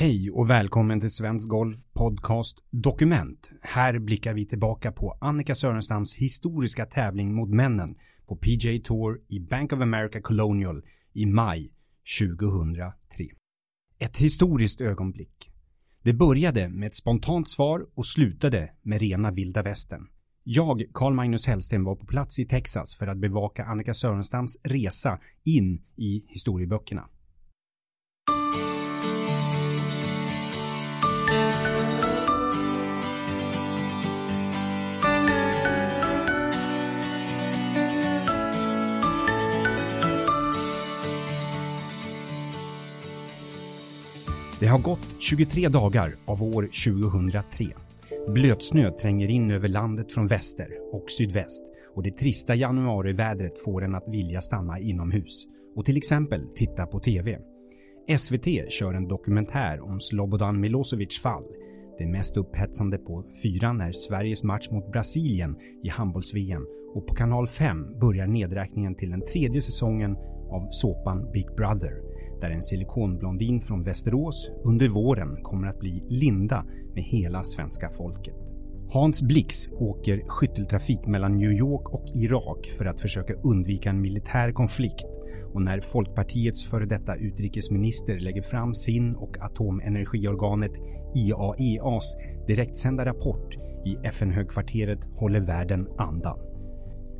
Hej och välkommen till Svensk Golf Podcast Dokument. Här blickar vi tillbaka på Annika Sörenstams historiska tävling mot männen på PJ Tour i Bank of America Colonial i maj 2003. Ett historiskt ögonblick. Det började med ett spontant svar och slutade med rena vilda västern. Jag, Carl Magnus Hellsten, var på plats i Texas för att bevaka Annika Sörenstams resa in i historieböckerna. Det har gått 23 dagar av år 2003. Blötsnö tränger in över landet från väster och sydväst och det trista januarivädret får en att vilja stanna inomhus och till exempel titta på TV. SVT kör en dokumentär om Slobodan Milosevics fall. Det mest upphetsande på fyran är Sveriges match mot Brasilien i handbolls-VM och på kanal 5 börjar nedräkningen till den tredje säsongen av såpan Big Brother där en silikonblondin från Västerås under våren kommer att bli Linda med hela svenska folket. Hans Blix åker skytteltrafik mellan New York och Irak för att försöka undvika en militär konflikt och när Folkpartiets före detta utrikesminister lägger fram sin och atomenergiorganet IAEAs direktsända rapport i FN-högkvarteret håller världen andan.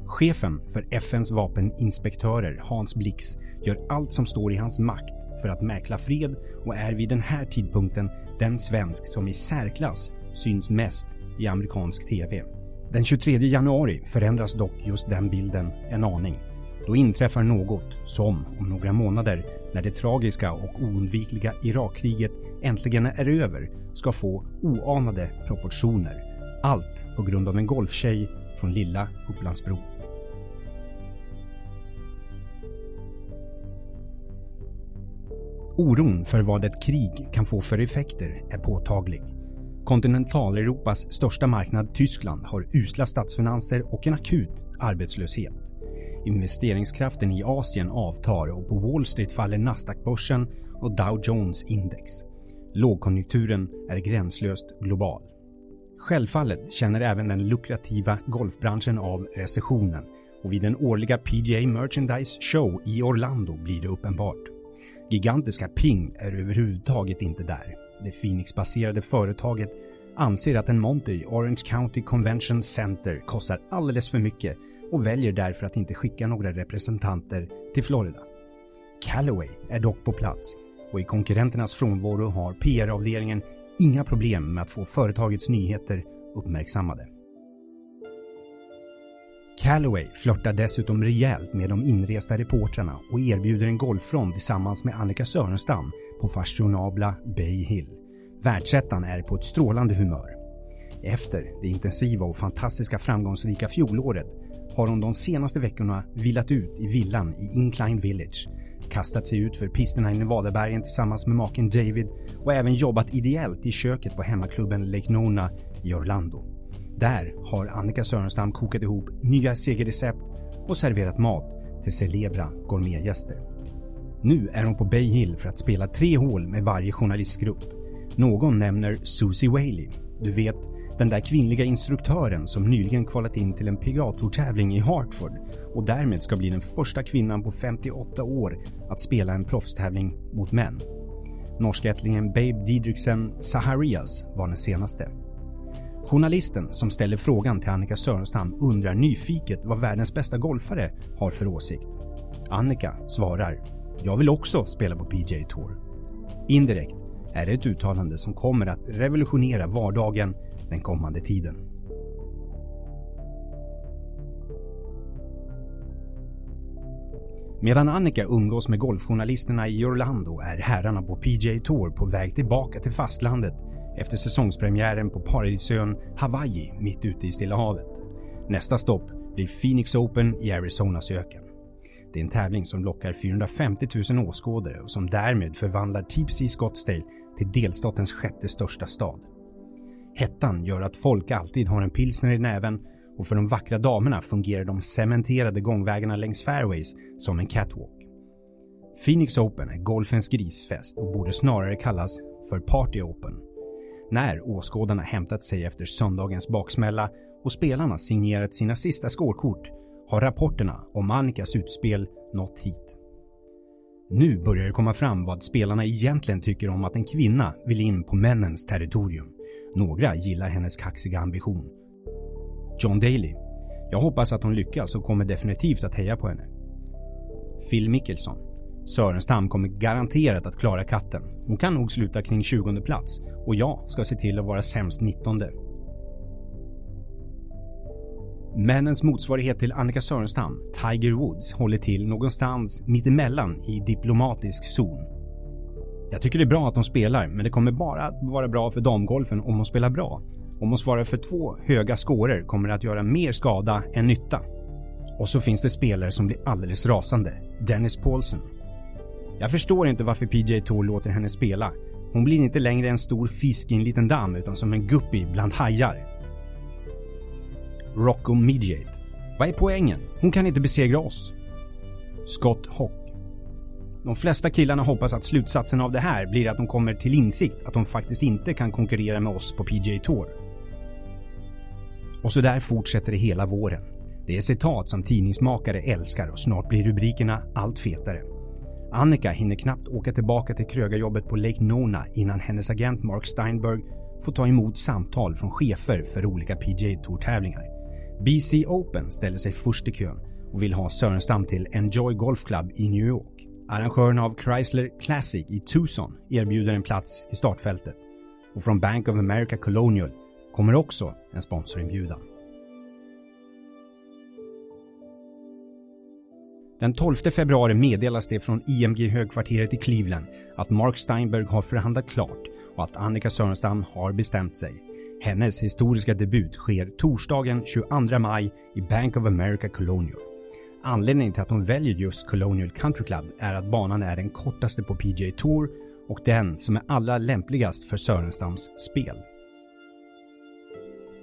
Chefen för FNs vapeninspektörer, Hans Blix, gör allt som står i hans makt för att mäkla fred och är vid den här tidpunkten den svensk som i särklass syns mest i amerikansk TV. Den 23 januari förändras dock just den bilden en aning. Då inträffar något som, om några månader, när det tragiska och oundvikliga Irakkriget äntligen är över, ska få oanade proportioner. Allt på grund av en golftjej från lilla Upplandsbro. Oron för vad ett krig kan få för effekter är påtaglig. Kontinentaleuropas största marknad Tyskland har usla statsfinanser och en akut arbetslöshet. Investeringskraften i Asien avtar och på Wall Street faller Nasdaq-börsen och Dow Jones index. Lågkonjunkturen är gränslöst global. Självfallet känner även den lukrativa golfbranschen av recessionen och vid den årliga PGA Merchandise Show i Orlando blir det uppenbart. Gigantiska Ping är överhuvudtaget inte där. Det Phoenix-baserade företaget anser att en monter i Orange County Convention Center kostar alldeles för mycket och väljer därför att inte skicka några representanter till Florida. Callaway är dock på plats och i konkurrenternas frånvaro har PR-avdelningen inga problem med att få företagets nyheter uppmärksammade. Calloway flörtar dessutom rejält med de inresta reportrarna och erbjuder en golfrond tillsammans med Annika Sörenstam på fashionabla Bay Hill. Världsettan är på ett strålande humör. Efter det intensiva och fantastiska framgångsrika fjolåret har hon de senaste veckorna vilat ut i villan i Incline Village, kastat sig ut för pisterna i Nevadabergen tillsammans med maken David och även jobbat ideellt i köket på hemmaklubben Lake Nona i Orlando. Där har Annika Sörenstam kokat ihop nya segerrecept och serverat mat till celebra gourmetgäster. Nu är hon på Bay Hill för att spela tre hål med varje journalistgrupp. Någon nämner Susie Whaley. Du vet, den där kvinnliga instruktören som nyligen kvalat in till en PGA-tourtävling i Hartford och därmed ska bli den första kvinnan på 58 år att spela en proffstävling mot män. Norskättlingen Babe Didriksen Saharias var den senaste. Journalisten som ställer frågan till Annika Sörenstam undrar nyfiket vad världens bästa golfare har för åsikt. Annika svarar “Jag vill också spela på PJ Tour”. Indirekt är det ett uttalande som kommer att revolutionera vardagen den kommande tiden. Medan Annika umgås med golfjournalisterna i Orlando är herrarna på PJ Tour på väg tillbaka till fastlandet efter säsongspremiären på Paradisön Hawaii mitt ute i Stilla havet. Nästa stopp blir Phoenix Open i Arizonas öken. Det är en tävling som lockar 450 000 åskådare och som därmed förvandlar Tipsy Scottsdale till delstatens sjätte största stad. Hettan gör att folk alltid har en pilsner i näven och för de vackra damerna fungerar de cementerade gångvägarna längs fairways som en catwalk. Phoenix Open är golfens grisfest och borde snarare kallas för Party Open. När åskådarna hämtat sig efter söndagens baksmälla och spelarna signerat sina sista skårkort har rapporterna om Annikas utspel nått hit. Nu börjar det komma fram vad spelarna egentligen tycker om att en kvinna vill in på männens territorium. Några gillar hennes kaxiga ambition. John Daly. Jag hoppas att hon lyckas och kommer definitivt att heja på henne. Phil Mickelson. Sörenstam kommer garanterat att klara katten. Hon kan nog sluta kring 20 plats och jag ska se till att vara sämst 19. Männens motsvarighet till Annika Sörenstam, Tiger Woods, håller till någonstans mittemellan i diplomatisk zon. Jag tycker det är bra att hon spelar, men det kommer bara att vara bra för damgolfen om hon spelar bra. Om hon svarar för två höga skåror kommer det att göra mer skada än nytta. Och så finns det spelare som blir alldeles rasande. Dennis Paulsen. Jag förstår inte varför PJ Tour låter henne spela. Hon blir inte längre en stor fisk i en liten damm utan som en guppy bland hajar. Rocco Midgate. Vad är poängen? Hon kan inte besegra oss. Scott Hock. De flesta killarna hoppas att slutsatsen av det här blir att de kommer till insikt att de faktiskt inte kan konkurrera med oss på PJ Tour. Och så där fortsätter det hela våren. Det är citat som tidningsmakare älskar och snart blir rubrikerna allt fetare. Annika hinner knappt åka tillbaka till krögarjobbet på Lake Nona innan hennes agent Mark Steinberg får ta emot samtal från chefer för olika PGA Tour-tävlingar. BC Open ställer sig först i kön och vill ha Sörenstam till Enjoy Golf Club i New York. Arrangören av Chrysler Classic i Tucson erbjuder en plats i startfältet. Och från Bank of America Colonial kommer också en sponsorinbjudan. Den 12 februari meddelas det från IMG-högkvarteret i Cleveland att Mark Steinberg har förhandlat klart och att Annika Sörenstam har bestämt sig. Hennes historiska debut sker torsdagen 22 maj i Bank of America Colonial. Anledningen till att hon väljer just Colonial Country Club är att banan är den kortaste på PGA Tour och den som är allra lämpligast för Sörenstams spel.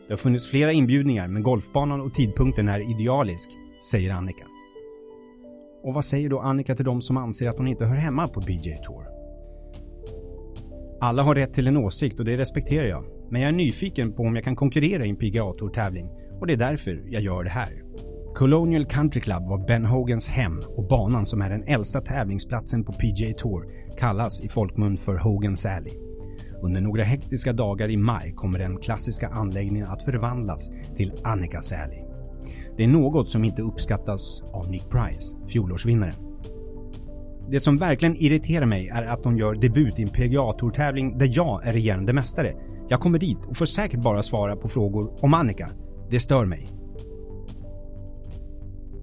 Det har funnits flera inbjudningar men golfbanan och tidpunkten är idealisk, säger Annika. Och vad säger då Annika till de som anser att hon inte hör hemma på BJ Tour? Alla har rätt till en åsikt och det respekterar jag. Men jag är nyfiken på om jag kan konkurrera i en PGA Tour-tävling och det är därför jag gör det här. Colonial Country Club var Ben Hogans hem och banan som är den äldsta tävlingsplatsen på PGA Tour kallas i folkmun för Hogans Alley. Under några hektiska dagar i maj kommer den klassiska anläggningen att förvandlas till Annikas Alley. Det är något som inte uppskattas av Nick Price, fjolårsvinnaren. Det som verkligen irriterar mig är att de gör debut i en PGA-tourtävling där jag är regerande mästare. Jag kommer dit och får säkert bara svara på frågor om Annika. Det stör mig.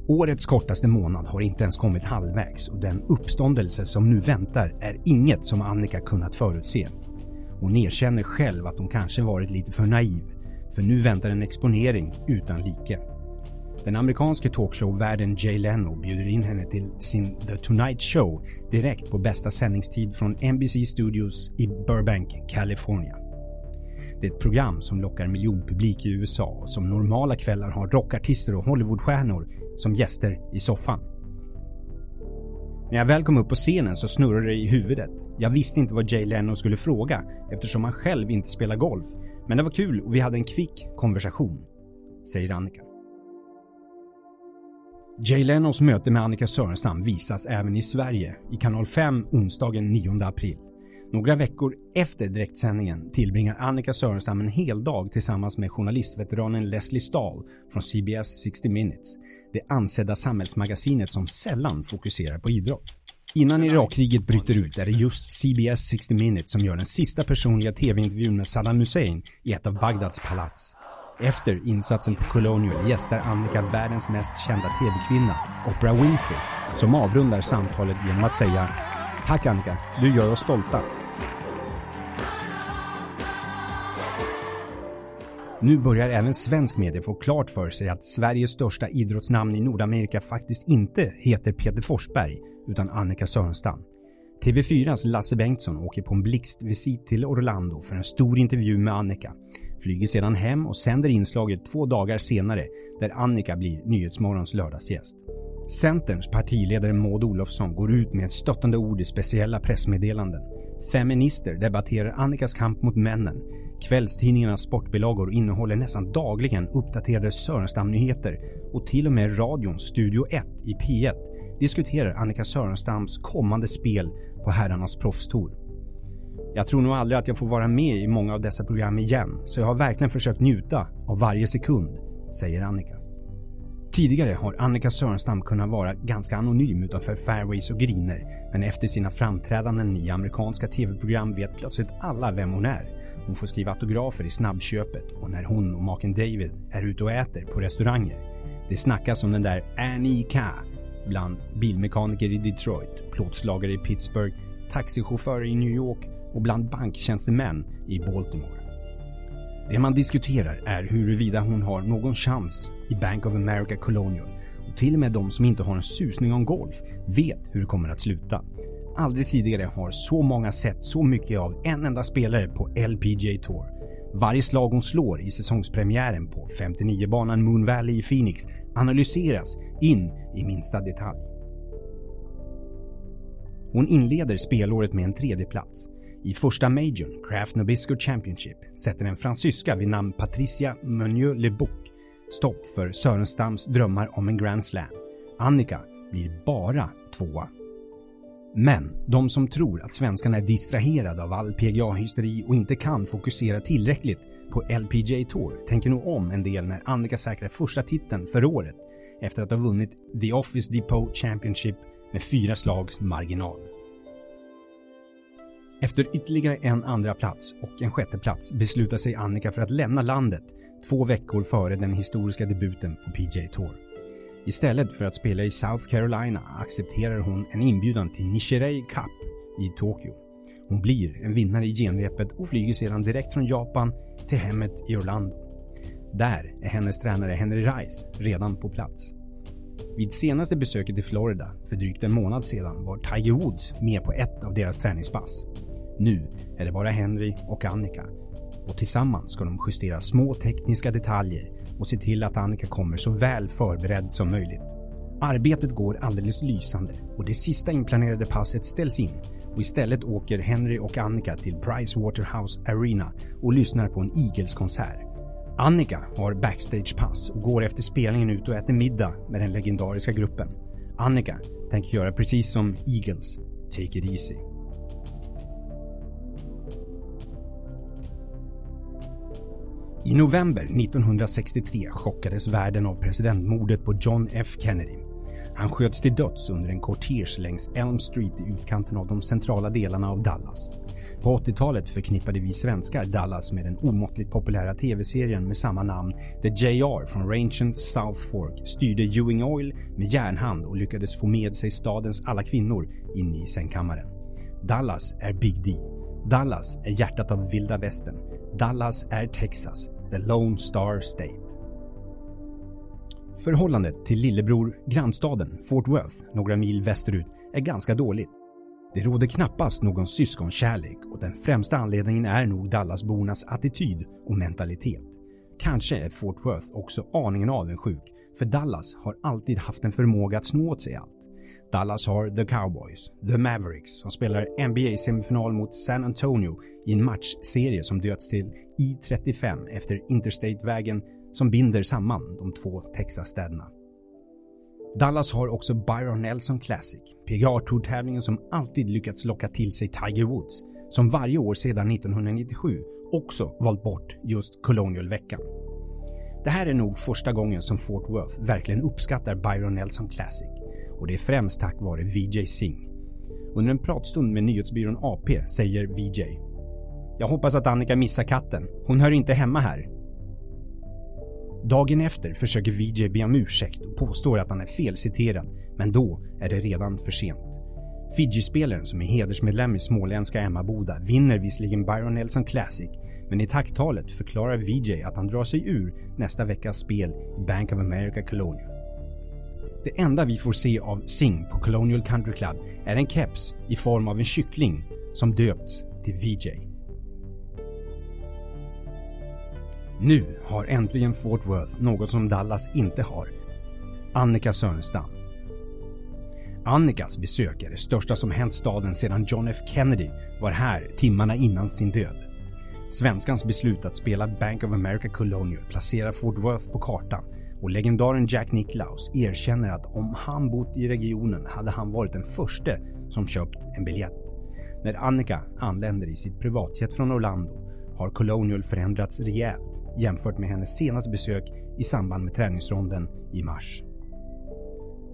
Årets kortaste månad har inte ens kommit halvvägs och den uppståndelse som nu väntar är inget som Annika kunnat förutse. Hon erkänner själv att hon kanske varit lite för naiv, för nu väntar en exponering utan like. Den amerikanske talkshow-värden Jay Leno bjuder in henne till sin The Tonight Show direkt på bästa sändningstid från NBC Studios i Burbank, California. Det är ett program som lockar miljonpublik i USA och som normala kvällar har rockartister och Hollywoodstjärnor som gäster i soffan. När jag väl kom upp på scenen så snurrade det i huvudet. Jag visste inte vad Jay Leno skulle fråga eftersom han själv inte spelar golf. Men det var kul och vi hade en kvick konversation, säger Annika. Jay Lenos möte med Annika Sörenstam visas även i Sverige i kanal 5 onsdagen 9 april. Några veckor efter direktsändningen tillbringar Annika Sörenstam en hel dag tillsammans med journalistveteranen Leslie Stahl från CBS 60 Minutes, det ansedda samhällsmagasinet som sällan fokuserar på idrott. Innan Irakkriget bryter ut är det just CBS 60 Minutes som gör den sista personliga tv-intervjun med Saddam Hussein i ett av Bagdads palats. Efter insatsen på Colonial gästar Annika världens mest kända tv-kvinna, Oprah Winfrey, som avrundar samtalet genom att säga Tack Annika, du gör oss stolta. Nu börjar även svensk media få klart för sig att Sveriges största idrottsnamn i Nordamerika faktiskt inte heter Peter Forsberg utan Annika Sörenstam. TV4s Lasse Bengtsson åker på en blixtvisit till Orlando för en stor intervju med Annika flyger sedan hem och sänder inslaget två dagar senare där Annika blir Nyhetsmorgons lördagsgäst. Centerns partiledare Maud Olofsson går ut med ett stöttande ord i speciella pressmeddelanden. Feminister debatterar Annikas kamp mot männen. Kvällstidningarnas sportbilagor innehåller nästan dagligen uppdaterade Sörenstam-nyheter och till och med radions Studio 1 i P1 diskuterar Annika Sörenstams kommande spel på herrarnas proffstour. Jag tror nog aldrig att jag får vara med i många av dessa program igen, så jag har verkligen försökt njuta av varje sekund, säger Annika. Tidigare har Annika Sörenstam kunnat vara ganska anonym utanför fairways och griner, men efter sina framträdanden i amerikanska tv-program vet plötsligt alla vem hon är. Hon får skriva autografer i snabbköpet och när hon och maken David är ute och äter på restauranger. Det snackas om den där Annie bland bilmekaniker i Detroit, plåtslagare i Pittsburgh, taxichaufförer i New York och bland banktjänstemän i Baltimore. Det man diskuterar är huruvida hon har någon chans i Bank of America Colonial och till och med de som inte har en susning om golf vet hur det kommer att sluta. Aldrig tidigare har så många sett så mycket av en enda spelare på LPGA Tour. Varje slag hon slår i säsongspremiären på 59-banan Moon Valley i Phoenix analyseras in i minsta detalj. Hon inleder spelåret med en tredje plats. I första majorn, Craft Nabisco Championship, sätter en fransyska vid namn Patricia meunier lebouc stopp för Sörenstams drömmar om en Grand Slam. Annika blir bara tvåa. Men de som tror att svenskarna är distraherade av all PGA-hysteri och inte kan fokusera tillräckligt på LPGA Tour tänker nog om en del när Annika säkrar första titeln för året efter att ha vunnit The Office Depot Championship med fyra slags marginal. Efter ytterligare en andra plats och en sjätte plats beslutar sig Annika för att lämna landet två veckor före den historiska debuten på PJ Tour. Istället för att spela i South Carolina accepterar hon en inbjudan till Nishirei Cup i Tokyo. Hon blir en vinnare i genrepet och flyger sedan direkt från Japan till hemmet i Orlando. Där är hennes tränare Henry Rice redan på plats. Vid senaste besöket i Florida för drygt en månad sedan var Tiger Woods med på ett av deras träningspass. Nu är det bara Henry och Annika och tillsammans ska de justera små tekniska detaljer och se till att Annika kommer så väl förberedd som möjligt. Arbetet går alldeles lysande och det sista inplanerade passet ställs in och istället åker Henry och Annika till Price Waterhouse Arena och lyssnar på en Eagles-konsert. Annika har backstagepass och går efter spelningen ut och äter middag med den legendariska gruppen. Annika tänker göra precis som Eagles, take it easy. I november 1963 chockades världen av presidentmordet på John F Kennedy. Han sköts till döds under en kortege längs Elm Street i utkanten av de centrala delarna av Dallas. På 80-talet förknippade vi svenskar Dallas med den omåttligt populära tv-serien med samma namn där JR från ranchen South Fork styrde Ewing Oil med järnhand och lyckades få med sig stadens alla kvinnor in i sängkammaren. Dallas är Big D. Dallas är hjärtat av vilda västern. Dallas är Texas, the Lone Star State. Förhållandet till lillebror grannstaden Fort Worth, några mil västerut, är ganska dåligt. Det råder knappast någon syskonkärlek och den främsta anledningen är nog Dallasbornas attityd och mentalitet. Kanske är Fort Worth också aningen avundsjuk, för Dallas har alltid haft en förmåga att sno åt sig allt. Dallas har The Cowboys, The Mavericks, som spelar NBA-semifinal mot San Antonio i en matchserie som döpts till I-35 efter Interstate-vägen som binder samman de två Texas-städerna. Dallas har också Byron Nelson Classic, PGA Tour-tävlingen som alltid lyckats locka till sig Tiger Woods, som varje år sedan 1997 också valt bort just Colonial-veckan. Det här är nog första gången som Fort Worth verkligen uppskattar Byron Nelson Classic och det är främst tack vare Vijay Singh. Under en pratstund med nyhetsbyrån AP säger Vijay. “Jag hoppas att Annika missar katten. Hon hör inte hemma här.” Dagen efter försöker Vijay be om ursäkt och påstår att han är felciterad, men då är det redan för sent. Fiji-spelaren som är hedersmedlem i småländska Emmaboda vinner visserligen Byron Nelson Classic, men i tacktalet förklarar Vijay att han drar sig ur nästa veckas spel i Bank of America Colonial. Det enda vi får se av Sing på Colonial Country Club är en keps i form av en kyckling som döpts till VJ. Nu har äntligen Fort Worth något som Dallas inte har. Annika Sörenstam. Annikas besök är det största som hänt staden sedan John F Kennedy var här timmarna innan sin död. Svenskans beslut att spela Bank of America Colonial placerar Fort Worth på kartan och legendaren Jack Nicklaus erkänner att om han bott i regionen hade han varit den första som köpt en biljett. När Annika anländer i sitt privatjet från Orlando har Colonial förändrats rejält jämfört med hennes senaste besök i samband med träningsronden i mars.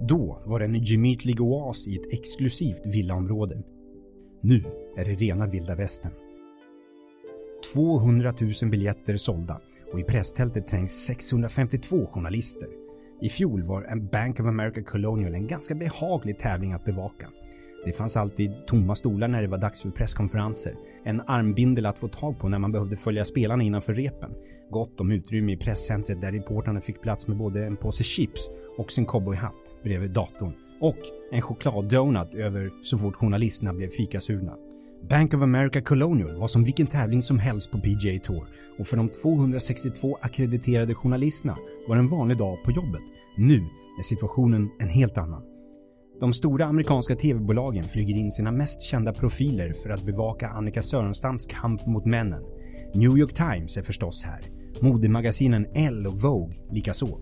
Då var det en gemytlig oas i ett exklusivt villaområde. Nu är det rena vilda västern. 200 000 biljetter sålda och i presstältet trängs 652 journalister. I fjol var en Bank of America Colonial en ganska behaglig tävling att bevaka. Det fanns alltid tomma stolar när det var dags för presskonferenser. En armbindel att få tag på när man behövde följa spelarna innanför repen. Gott om utrymme i presscentret där reportrarna fick plats med både en påse chips och sin cowboyhatt bredvid datorn. Och en chokladdonut över så fort journalisterna blev fikasugna. Bank of America Colonial var som vilken tävling som helst på PGA Tour och för de 262 akkrediterade journalisterna var det en vanlig dag på jobbet. Nu är situationen en helt annan. De stora amerikanska tv-bolagen flyger in sina mest kända profiler för att bevaka Annika Sörenstams kamp mot männen. New York Times är förstås här. Modemagasinen Elle och Vogue likaså.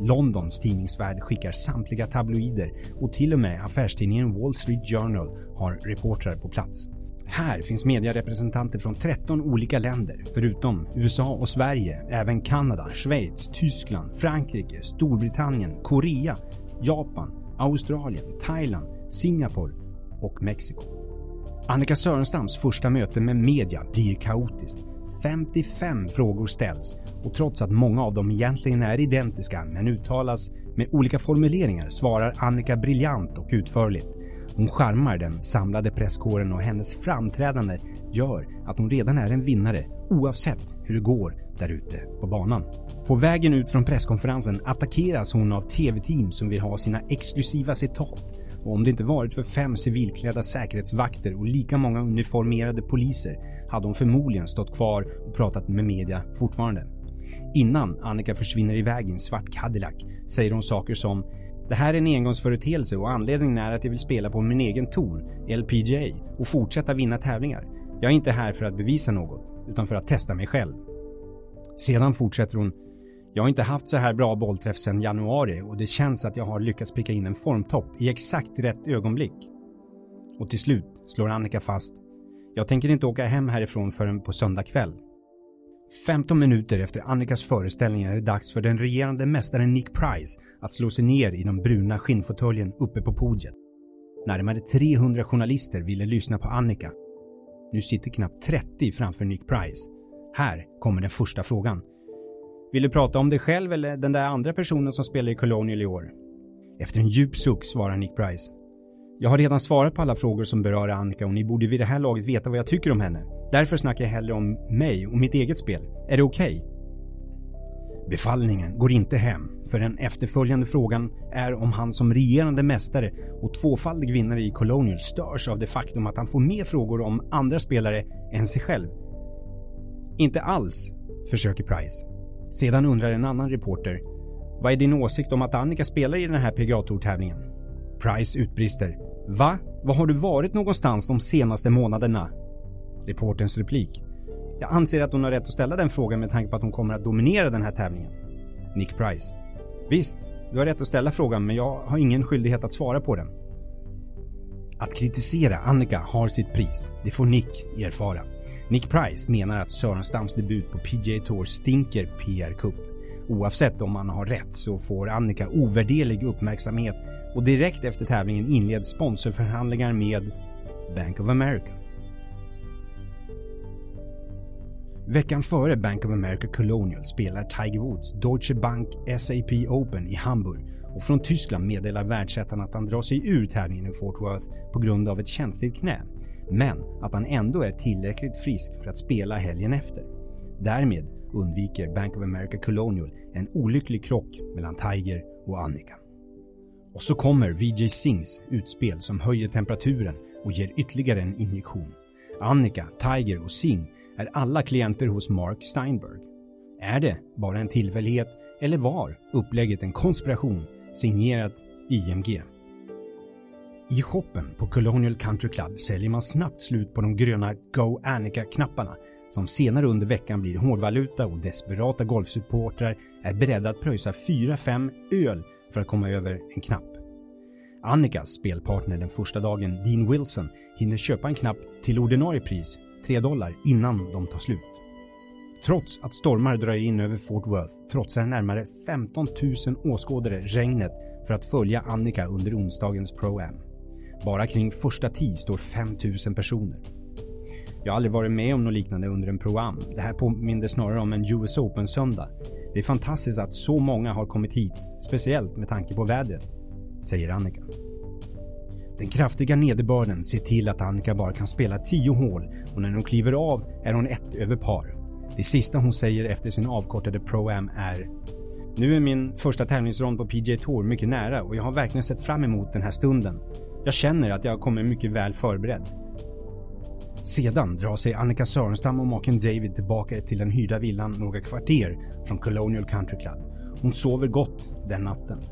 Londons tidningsvärld skickar samtliga tabloider och till och med affärstidningen Wall Street Journal har reportrar på plats. Här finns medierepresentanter från 13 olika länder, förutom USA och Sverige, även Kanada, Schweiz, Tyskland, Frankrike, Storbritannien, Korea, Japan, Australien, Thailand, Singapore och Mexiko. Annika Sörenstams första möte med media blir kaotiskt. 55 frågor ställs och trots att många av dem egentligen är identiska men uttalas med olika formuleringar svarar Annika briljant och utförligt. Hon charmar den samlade presskåren och hennes framträdande gör att hon redan är en vinnare oavsett hur det går där ute på banan. På vägen ut från presskonferensen attackeras hon av TV-team som vill ha sina exklusiva citat och om det inte varit för fem civilklädda säkerhetsvakter och lika många uniformerade poliser hade hon förmodligen stått kvar och pratat med media fortfarande. Innan Annika försvinner iväg i en svart Cadillac säger hon saker som det här är en engångsföreteelse och anledningen är att jag vill spela på min egen tour, LPGA, och fortsätta vinna tävlingar. Jag är inte här för att bevisa något, utan för att testa mig själv. Sedan fortsätter hon jag har inte haft så här bra bollträff sedan januari och det känns att jag har lyckats pricka in en formtopp i exakt rätt ögonblick. Och till slut slår Annika fast jag tänker inte åka hem härifrån förrän på söndag kväll. 15 minuter efter Annikas föreställning är det dags för den regerande mästaren Nick Price att slå sig ner i den bruna skinnfåtöljen uppe på podiet. Närmare 300 journalister ville lyssna på Annika. Nu sitter knappt 30 framför Nick Price. Här kommer den första frågan. Vill du prata om dig själv eller den där andra personen som spelar i Colonial i år? Efter en djup suck svarar Nick Price. Jag har redan svarat på alla frågor som berör Annika och ni borde vid det här laget veta vad jag tycker om henne. Därför snackar jag hellre om mig och mitt eget spel. Är det okej? Okay? Befallningen går inte hem, för den efterföljande frågan är om han som regerande mästare och tvåfaldig vinnare i Colonial störs av det faktum att han får mer frågor om andra spelare än sig själv. Inte alls, försöker Price. Sedan undrar en annan reporter Vad är din åsikt om att Annika spelar i den här PGA Tour-tävlingen? Price utbrister Va? Var har du varit någonstans de senaste månaderna? Reporterns replik Jag anser att hon har rätt att ställa den frågan med tanke på att hon kommer att dominera den här tävlingen. Nick Price Visst, du har rätt att ställa frågan men jag har ingen skyldighet att svara på den. Att kritisera Annika har sitt pris. Det får Nick erfara. Nick Price menar att Sörenstams debut på PGA Tour stinker PR Cup. Oavsett om man har rätt så får Annika ovärderlig uppmärksamhet och direkt efter tävlingen inleds sponsorförhandlingar med Bank of America. Veckan före Bank of America Colonial spelar Tiger Woods Deutsche Bank SAP Open i Hamburg och från Tyskland meddelar världsettan att han drar sig ur tävlingen i Fort Worth på grund av ett känsligt knä men att han ändå är tillräckligt frisk för att spela helgen efter. Därmed undviker Bank of America Colonial en olycklig krock mellan Tiger och Annika. Och så kommer VJ Singhs utspel som höjer temperaturen och ger ytterligare en injektion. Annika, Tiger och Singh är alla klienter hos Mark Steinberg. Är det bara en tillfällighet eller var upplägget en konspiration signerat IMG? I shoppen på Colonial Country Club säljer man snabbt slut på de gröna Go Annika-knapparna som senare under veckan blir hårdvaluta och desperata golfsupportrar är beredda att pröjsa 4-5 öl för att komma över en knapp. Annikas spelpartner den första dagen, Dean Wilson, hinner köpa en knapp till ordinarie pris, 3 dollar, innan de tar slut. Trots att stormar dröjer in över Fort Worth trotsar närmare 15 000 åskådare regnet för att följa Annika under onsdagens Pro-Am. Bara kring första tee står 5 000 personer. Jag har aldrig varit med om något liknande under en Pro-Am. Det här påminner snarare om en US Open-söndag. Det är fantastiskt att så många har kommit hit, speciellt med tanke på vädret, säger Annika. Den kraftiga nederbörden ser till att Annika bara kan spela 10 hål och när hon kliver av är hon ett över par. Det sista hon säger efter sin avkortade Pro-Am är Nu är min första tävlingsrond på PGA Tour mycket nära och jag har verkligen sett fram emot den här stunden. Jag känner att jag kommer mycket väl förberedd. Sedan drar sig Annika Sörenstam och maken David tillbaka till den hyrda villan några kvarter från Colonial Country Club. Hon sover gott den natten.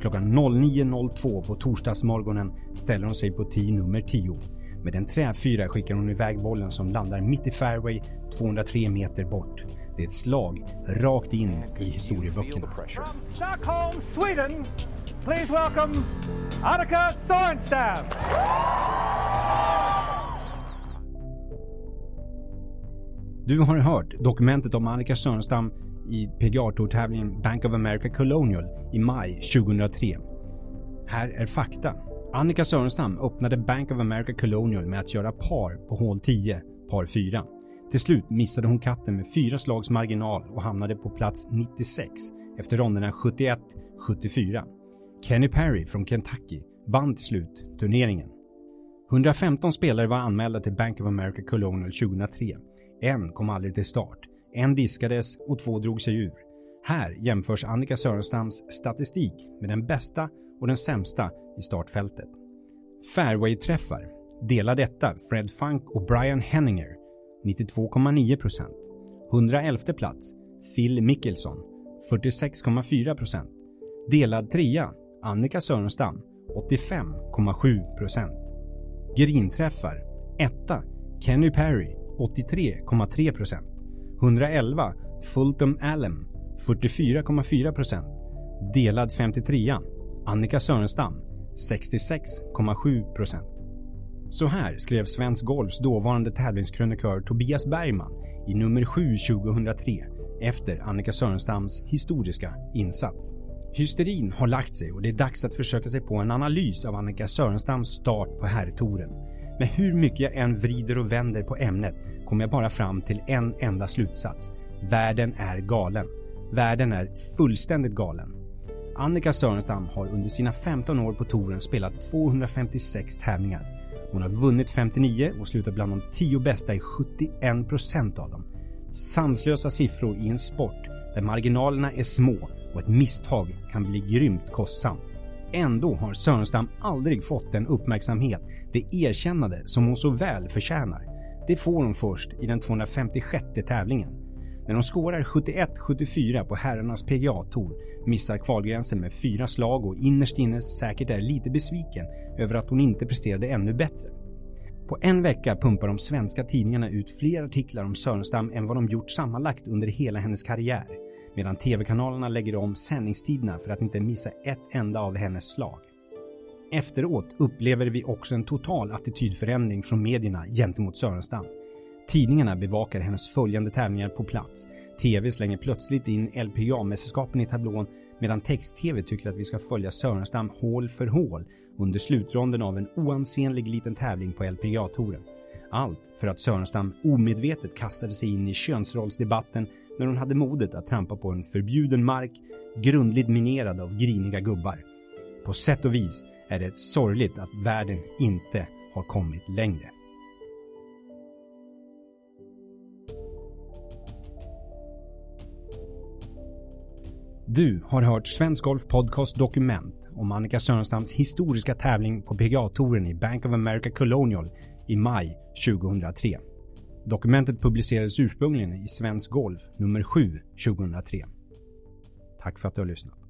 Klockan 09.02 på torsdagsmorgonen ställer hon sig på tee nummer 10. Med en träfyra skickar hon iväg bollen som landar mitt i fairway 203 meter bort. Det är ett slag rakt in i historieböckerna. From Stockholm, Sweden, please welcome Annika Sorenstam. Du har hört dokumentet om Annika Sörenstam i PGA-tourtävlingen Bank of America Colonial i maj 2003. Här är fakta. Annika Sörenstam öppnade Bank of America Colonial med att göra par på hål 10, par 4. Till slut missade hon katten med fyra slags marginal och hamnade på plats 96 efter ronderna 71-74. Kenny Perry från Kentucky vann till slut turneringen. 115 spelare var anmälda till Bank of America Colonial 2003. En kom aldrig till start. En diskades och två drog sig ur. Här jämförs Annika Sörenstams statistik med den bästa och den sämsta i startfältet. Fairway-träffar. Dela detta Fred Funk och Brian Henninger 92,9%. 111 plats Phil Mickelson 46,4%. Delad trea Annika Sörenstam 85,7%. Grinträffar. Etta Kenny Perry 83,3 procent. 111 Fulton Allen 44,4 procent. Delad 53 Annika Sörenstam 66,7 procent. Så här skrev Svensk Golfs dåvarande tävlingskrönikör Tobias Bergman i nummer 7 2003 efter Annika Sörenstams historiska insats. Hysterin har lagt sig och det är dags att försöka sig på en analys av Annika Sörenstams start på herrtouren. Men hur mycket jag än vrider och vänder på ämnet kommer jag bara fram till en enda slutsats. Världen är galen. Världen är fullständigt galen. Annika Sörenstam har under sina 15 år på touren spelat 256 tävlingar. Hon har vunnit 59 och slutat bland de 10 bästa i 71% av dem. Sanslösa siffror i en sport där marginalerna är små och ett misstag kan bli grymt kostsamt. Ändå har Sörenstam aldrig fått den uppmärksamhet, det erkännande som hon så väl förtjänar. Det får hon först i den 256 tävlingen. När hon skårar 71-74 på herrarnas PGA-tour missar kvalgränsen med fyra slag och innerst inne säkert är lite besviken över att hon inte presterade ännu bättre. På en vecka pumpar de svenska tidningarna ut fler artiklar om Sörenstam än vad de gjort sammanlagt under hela hennes karriär medan tv-kanalerna lägger om sändningstiderna för att inte missa ett enda av hennes slag. Efteråt upplever vi också en total attitydförändring från medierna gentemot Sörenstam. Tidningarna bevakar hennes följande tävlingar på plats. TV slänger plötsligt in LPGA-mästerskapen i tablån medan text-TV tycker att vi ska följa Sörenstam hål för hål under slutronden av en oansenlig liten tävling på LPGA-touren. Allt för att Sörenstam omedvetet kastade sig in i könsrollsdebatten när hon hade modet att trampa på en förbjuden mark grundligt minerad av griniga gubbar. På sätt och vis är det sorgligt att världen inte har kommit längre. Du har hört Svensk Golf Podcast Dokument om Annika Sörenstams historiska tävling på PGA-touren i Bank of America Colonial i maj 2003. Dokumentet publicerades ursprungligen i Svensk Golf nummer 7 2003. Tack för att du har lyssnat.